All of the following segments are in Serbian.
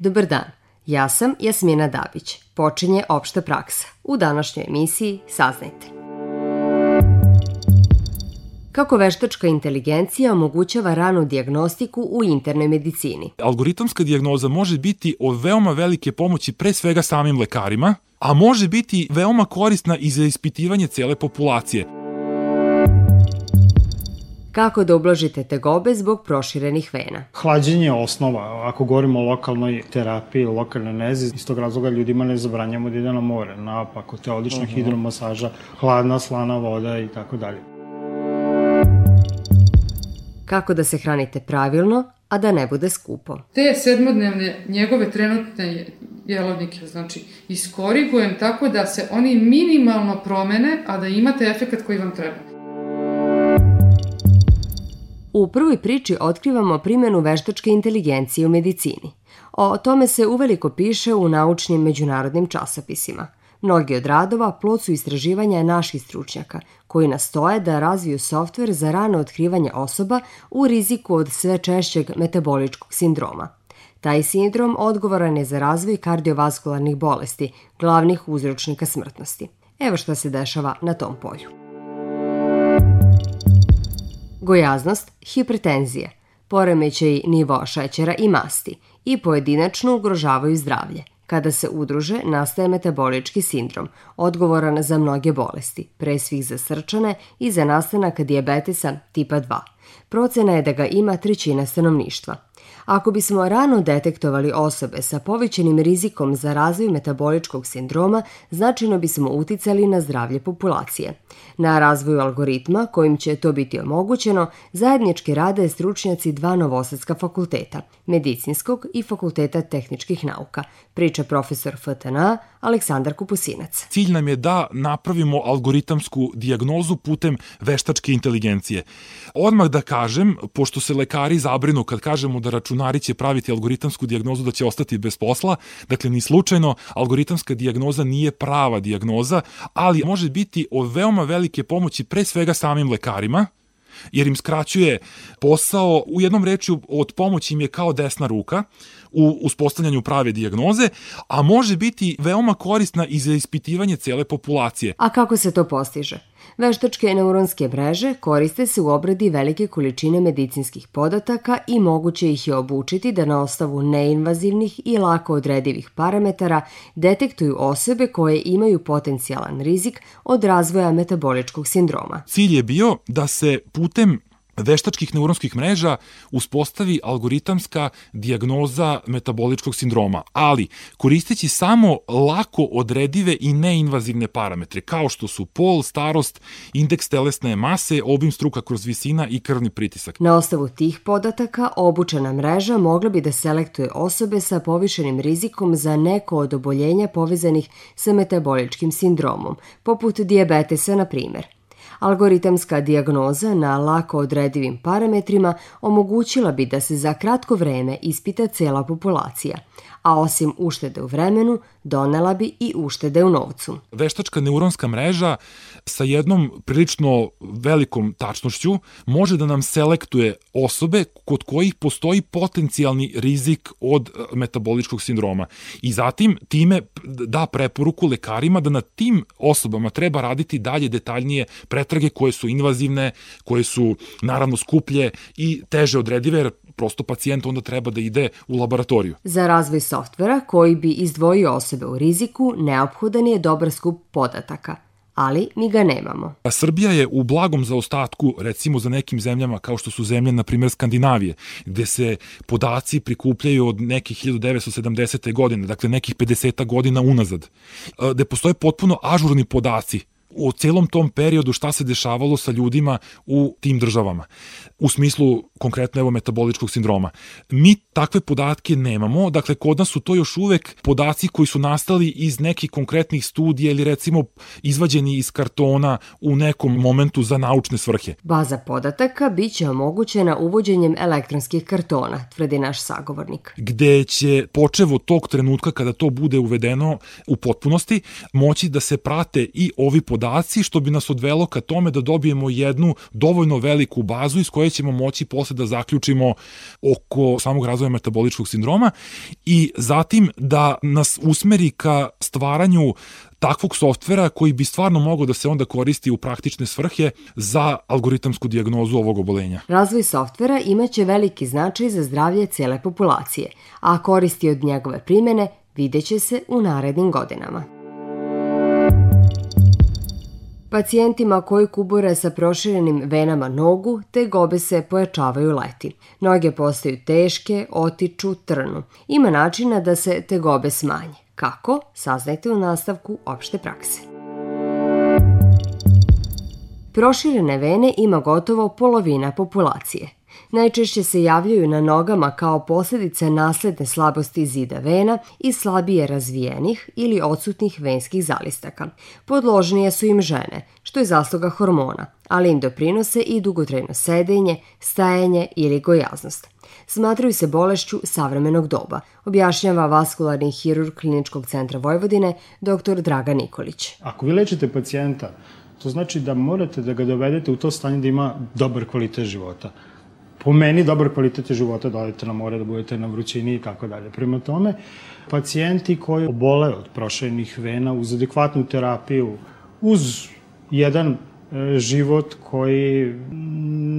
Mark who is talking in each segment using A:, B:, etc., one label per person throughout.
A: Dobar dan, ja sam Jasmina Dabić. Počinje opšta praksa. U današnjoj emisiji saznajte. Kako veštačka inteligencija omogućava ranu diagnostiku u internoj medicini?
B: Algoritamska dijagnoza može biti od veoma velike pomoći pre svega samim lekarima, a može biti veoma korisna i za ispitivanje cele populacije
A: kako da ublažite tegobe zbog proširenih vena.
C: Hlađenje je osnova. Ako govorimo o lokalnoj terapiji, lokalnoj nezi, iz tog razloga ljudima ne zabranjamo da ide na more, na ako te odlična uh mhm. -huh. hidromasaža, hladna, slana voda i tako dalje.
A: Kako da se hranite pravilno, a da ne bude skupo.
D: Te sedmodnevne njegove trenutne jelovnike, znači, iskorigujem tako da se oni minimalno promene, a da imate efekt koji vam treba.
A: U prvoj priči otkrivamo primjenu veštačke inteligencije u medicini. O tome se uveliko piše u naučnim međunarodnim časopisima. Mnogi od radova plod su istraživanja naših stručnjaka, koji nastoje da razviju softver za rano otkrivanje osoba u riziku od sve češćeg metaboličkog sindroma. Taj sindrom odgovoran je za razvoj kardiovaskularnih bolesti, glavnih uzročnika smrtnosti. Evo šta se dešava na tom polju gojaznost, hipertenzije, poremećaj nivoa šećera i masti i pojedinačno ugrožavaju zdravlje. Kada se udruže, nastaje metabolički sindrom, odgovoran za mnoge bolesti, pre svih za srčane i za nastanak dijabetesa tipa 2. Procena je da ga ima trećina stanovništva – Ako bismo rano detektovali osobe sa povećenim rizikom za razvoj metaboličkog sindroma, značajno bismo uticali na zdravlje populacije. Na razvoju algoritma, kojim će to biti omogućeno, zajednički rade stručnjaci dva novosadska fakulteta, medicinskog i fakulteta tehničkih nauka, priča profesor FTNA Aleksandar Kupusinac.
B: Cilj nam je da napravimo algoritamsku dijagnozu putem veštačke inteligencije. Odmah da kažem, pošto se lekari zabrinu kad kažemo da računari će praviti algoritamsku dijagnozu da će ostati bez posla, dakle ni slučajno algoritamska dijagnoza nije prava dijagnoza, ali može biti od veoma velike pomoći pre svega samim lekarima, jer im skraćuje posao, u jednom rečju od pomoći im je kao desna ruka, u uspostavljanju prave dijagnoze, a može biti veoma korisna i za ispitivanje cele populacije.
A: A kako se to postiže? Veštačke neuronske mreže koriste se u obradi velike količine medicinskih podataka i moguće ih je obučiti da na ostavu neinvazivnih i lako odredivih parametara detektuju osobe koje imaju potencijalan rizik od razvoja metaboličkog sindroma.
B: Cilj je bio da se putem veštačkih neuronskih mreža uspostavi algoritamska dijagnoza metaboličkog sindroma, ali koristeći samo lako odredive i neinvazivne parametre, kao što su pol, starost, indeks telesne mase, obim struka kroz visina i krvni pritisak.
A: Na osnovu tih podataka obučena mreža mogla bi da selektuje osobe sa povišenim rizikom za neko od oboljenja povezanih sa metaboličkim sindromom, poput dijabetesa na primer – Algoritamska dijagnoza na lako odredivim parametrima omogućila bi da se za kratko vreme ispita cela populacija, a osim uštede u vremenu, donela bi i uštede u novcu.
B: Veštačka neuronska mreža sa jednom prilično velikom tačnošću može da nam selektuje osobe kod kojih postoji potencijalni rizik od e, metaboličkog sindroma. I zatim time da preporuku lekarima da na tim osobama treba raditi dalje detaljnije pretrage koje su invazivne, koje su naravno skuplje i teže odredive, jer prosto pacijent onda treba da ide u laboratoriju.
A: Za razvoj softvera koji bi izdvojio osobe u riziku, neophodan je dobar skup podataka – ali mi ga nemamo.
B: A Srbija je u blagom zaostatku, recimo za nekim zemljama kao što su zemlje, na primjer, Skandinavije, gde se podaci prikupljaju od nekih 1970. godine, dakle nekih 50 godina unazad, gde postoje potpuno ažurni podaci u celom tom periodu šta se dešavalo sa ljudima u tim državama. U smislu konkretno evo metaboličkog sindroma. Mi takve podatke nemamo, dakle kod nas su to još uvek podaci koji su nastali iz nekih konkretnih studija ili recimo izvađeni iz kartona u nekom momentu za naučne svrhe.
A: Baza podataka biće omogućena uvođenjem elektronskih kartona, tvrdi naš sagovornik.
B: Gde će počevo tog trenutka kada to bude uvedeno u potpunosti moći da se prate i ovi podaci podaci što bi nas odvelo ka tome da dobijemo jednu dovoljno veliku bazu iz koje ćemo moći posle da zaključimo oko samog razvoja metaboličkog sindroma i zatim da nas usmeri ka stvaranju takvog softvera koji bi stvarno mogao da se onda koristi u praktične svrhe za algoritamsku dijagnozu ovog obolenja.
A: Razvoj softvera imaće veliki značaj za zdravlje cele populacije, a koristi od njegove primene videće se u narednim godinama. Pacijentima koji kubure sa proširenim venama nogu te gobe se pojačavaju leti. Noge postaju teške, otiču, trnu. Ima načina da se te gobe smanje. Kako? Saznajte u nastavku opšte prakse. Proširene vene ima gotovo polovina populacije. Najčešće se javljaju na nogama kao posljedice nasledne slabosti zida vena i slabije razvijenih ili odsutnih venskih zalistaka. Podložnije su im žene, što je zasluga hormona, ali im doprinose i dugotrajno sedenje, stajanje ili gojaznost smatraju se bolešću savremenog doba, objašnjava vaskularni hirurg Kliničkog centra Vojvodine, dr. Draga Nikolić.
C: Ako vi lečite pacijenta, to znači da morate da ga dovedete u to stanje da ima dobar kvalitet života. Po meni, dobar kvalitet života da odete na more, da budete na vrućini i tako dalje. Prema tome, pacijenti koji obole od prošenih vena uz adekvatnu terapiju, uz jedan e, život koji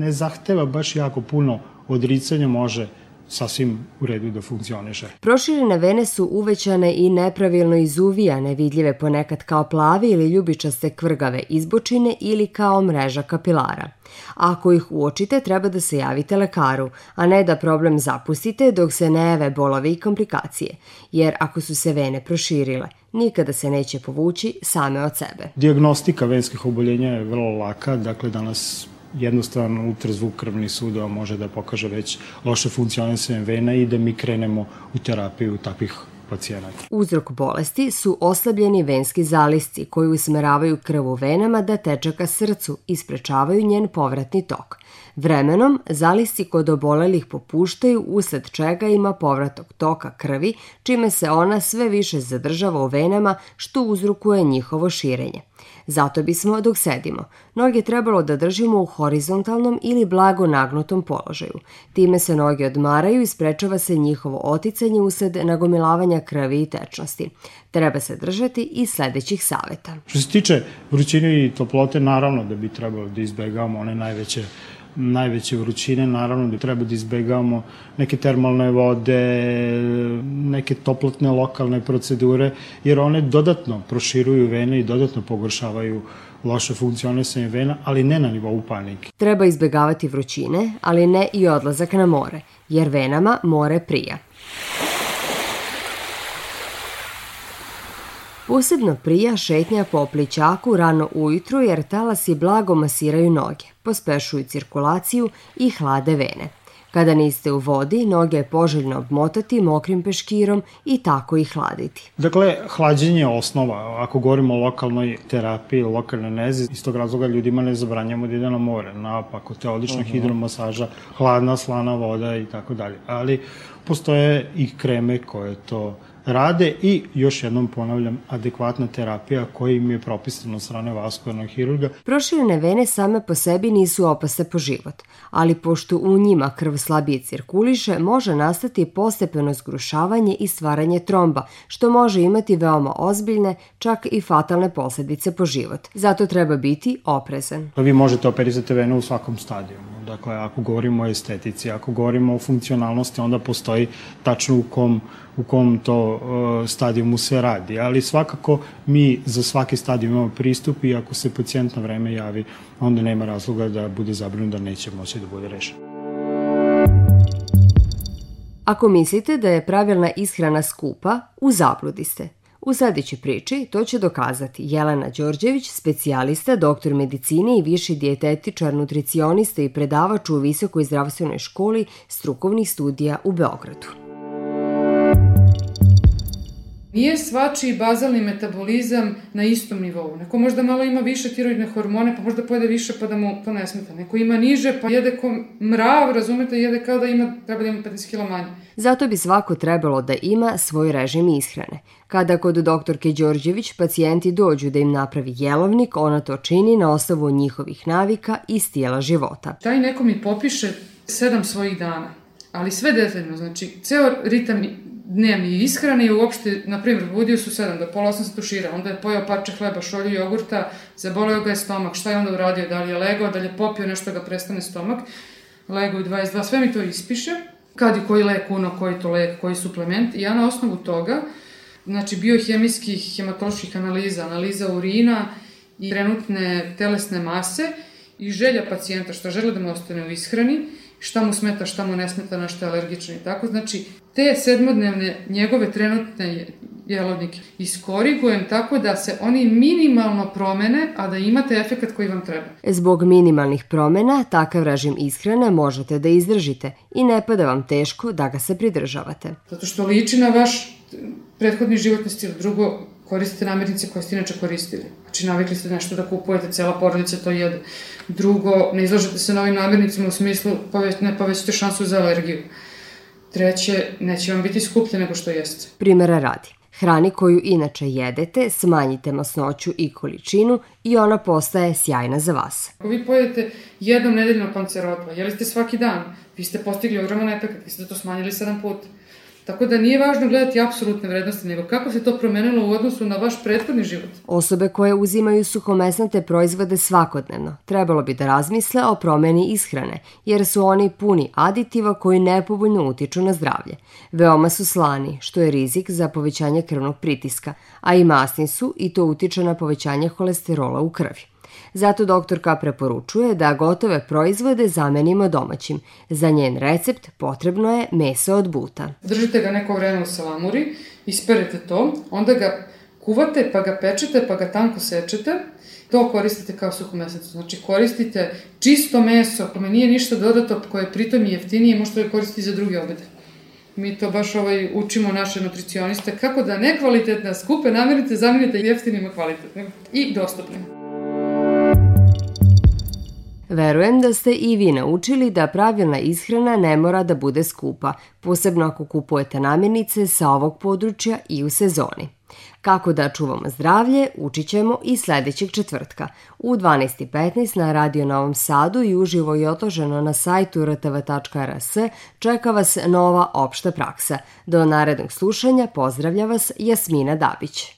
C: ne zahteva baš jako puno odricanja može sasvim u redu da funkcioniše.
A: Proširene vene su uvećane i nepravilno izuvijane, vidljive ponekad kao plave ili ljubičaste kvrgave izbočine ili kao mreža kapilara. Ako ih uočite, treba da se javite lekaru, a ne da problem zapustite dok se ne jave bolovi i komplikacije, jer ako su se vene proširile, nikada se neće povući same od sebe.
C: Diagnostika venskih oboljenja je vrlo laka, dakle danas jednostavno ultrazvuk krvni sudova može da pokaže već loše funkcionisanje vena i da mi krenemo u terapiju takvih pacijenata.
A: Uzrok bolesti su oslabljeni venski zalisci koji usmeravaju krv u venama da teče ka srcu i sprečavaju njen povratni tok. Vremenom, zalisci kod obolelih popuštaju usled čega ima povratok toka krvi, čime se ona sve više zadržava u venama što uzrukuje njihovo širenje. Zato bismo, dok sedimo, noge trebalo da držimo u horizontalnom ili blago nagnutom položaju. Time se noge odmaraju i sprečava se njihovo oticanje usled nagomilavanja krvi i tečnosti. Treba se držati i sledećih saveta.
C: Što se tiče vrućine i toplote, naravno da bi trebalo da izbegavamo one najveće najveće vrućine, naravno da treba da izbegavamo neke termalne vode, neke toplotne lokalne procedure, jer one dodatno proširuju vene i dodatno pogoršavaju loše funkcionisanje vena, ali ne na nivou panike.
A: Treba izbegavati vrućine, ali ne i odlazak na more, jer venama more prija. Posebno prija šetnja po plićaku rano ujutru jer talasi blago masiraju noge, pospešuju cirkulaciju i hlade vene. Kada niste u vodi, noge je poželjno obmotati mokrim peškirom i tako ih hladiti.
C: Dakle, hlađenje je osnova. Ako govorimo o lokalnoj terapiji, lokalnoj nezi, iz tog razloga ljudima ne zabranjamo da ide na more, napako, te odlična uh -huh. hidromasaža, hladna, slana voda i tako dalje. Ali postoje i kreme koje to rade i, još jednom ponavljam, adekvatna terapija koja im je propisana od strane vaskularnog hirurga.
A: Proširene vene same po sebi nisu opasne po život, ali pošto u njima krv slabije cirkuliše, može nastati postepeno zgrušavanje i stvaranje tromba, što može imati veoma ozbiljne, čak i fatalne posledice po život. Zato treba biti oprezan.
C: Vi možete operisati venu u svakom stadijumu. Dakle, ako govorimo o estetici, ako govorimo o funkcionalnosti, onda postoji tačno u kom u kom to uh, stadijumu se radi. Ali svakako mi za svaki stadijum imamo pristup i ako se pacijent na vreme javi, onda nema razloga da bude zabrinut da neće moći da bude rešen.
A: Ako mislite da je pravilna ishrana skupa, u zabludi ste. U sledećoj priči to će dokazati Jelena Đorđević, specijalista, doktor medicine i viši dijetetičar, nutricionista i predavač u Visokoj zdravstvenoj školi strukovnih studija u Beogradu.
D: Nije svačiji bazalni metabolizam na istom nivou. Neko možda malo ima više tiroidne hormone, pa možda pojede više pa da mu to ne smeta. Neko ima niže, pa jede ko mrav, razumete, jede kao da ima, treba da ima 15 kg manje.
A: Zato bi svako trebalo da ima svoj režim ishrane. Kada kod doktorke Đorđević pacijenti dođu da im napravi jelovnik, ona to čini na osnovu njihovih navika i stijela života.
D: Taj neko mi popiše sedam svojih dana, ali sve detaljno, znači ceo ritam dnevni ishrane i uopšte, na primjer, budio su 7 do pola 8 se tušira, onda je pojao parče hleba, šolju jogurta, zaboleo ga je stomak, šta je onda uradio, da li je legao, da li je popio nešto da ga prestane stomak, legao i 22, sve mi to ispiše, kad i koji lek uno, koji to lek, koji suplement i ja na osnovu toga, znači biohemijskih, hematoloških analiza, analiza urina i trenutne telesne mase i želja pacijenta što žele da mu ostane u ishrani, šta mu smeta, šta mu ne smeta, na što je alergičan i tako. Znači, te sedmodnevne njegove trenutne jelovnike iskorigujem tako da se oni minimalno promene, a da imate efekat koji vam treba.
A: Zbog minimalnih promena, takav režim ishrane možete da izdržite i ne pada vam teško da ga se pridržavate.
D: Zato što liči na vaš prethodni životni stil. Drugo, koristite namirnice koje ste inače koristili. Znači, navikli ste nešto da kupujete, cela porodica to jede. Drugo, ne izlažete se novim namirnicama u smislu poveć, ne povećate šansu za alergiju. Treće, neće vam biti skuplje nego što jeste.
A: Primera radi. Hrani koju inače jedete, smanjite masnoću i količinu i ona postaje sjajna za vas.
D: Ako vi pojedete jednom nedeljno pancerotva, jeli ste svaki dan, vi ste postigli ogroman efekt, vi ste to smanjili 7 puta. Tako da nije važno gledati apsolutne vrednosti, nego kako se to promenilo u odnosu na vaš prethodni život.
A: Osobe koje uzimaju suhomesnate proizvode svakodnevno trebalo bi da razmisle o promeni ishrane, jer su oni puni aditiva koji nepovoljno utiču na zdravlje. Veoma su slani, što je rizik za povećanje krvnog pritiska, a i masni su i to utiče na povećanje holesterola u krvi. Zato doktorka preporučuje da gotove proizvode zamenimo domaćim. Za njen recept potrebno je meso od buta.
D: Držite ga neko vreme u salamuri, isperete to, onda ga kuvate, pa ga pečete, pa ga tanko sečete, to koristite kao suhu mesecu. Znači koristite čisto meso, kome nije ništa dodato, koje pritom je jeftinije, možete ga koristiti za druge obede. Mi to baš ovaj, učimo naše nutricioniste kako da nekvalitetne, skupe namirnice zamenite jeftinima kvalitetnim i dostupnim.
A: Verujem da ste i vi naučili da pravilna ishrana ne mora da bude skupa, posebno ako kupujete namirnice sa ovog područja i u sezoni. Kako da čuvamo zdravlje, učit ćemo i sledećeg četvrtka. U 12.15 na Radio Novom Sadu i uživo i otloženo na sajtu rtv.rs čeka vas nova opšta praksa. Do narednog slušanja pozdravlja vas Jasmina Dabić.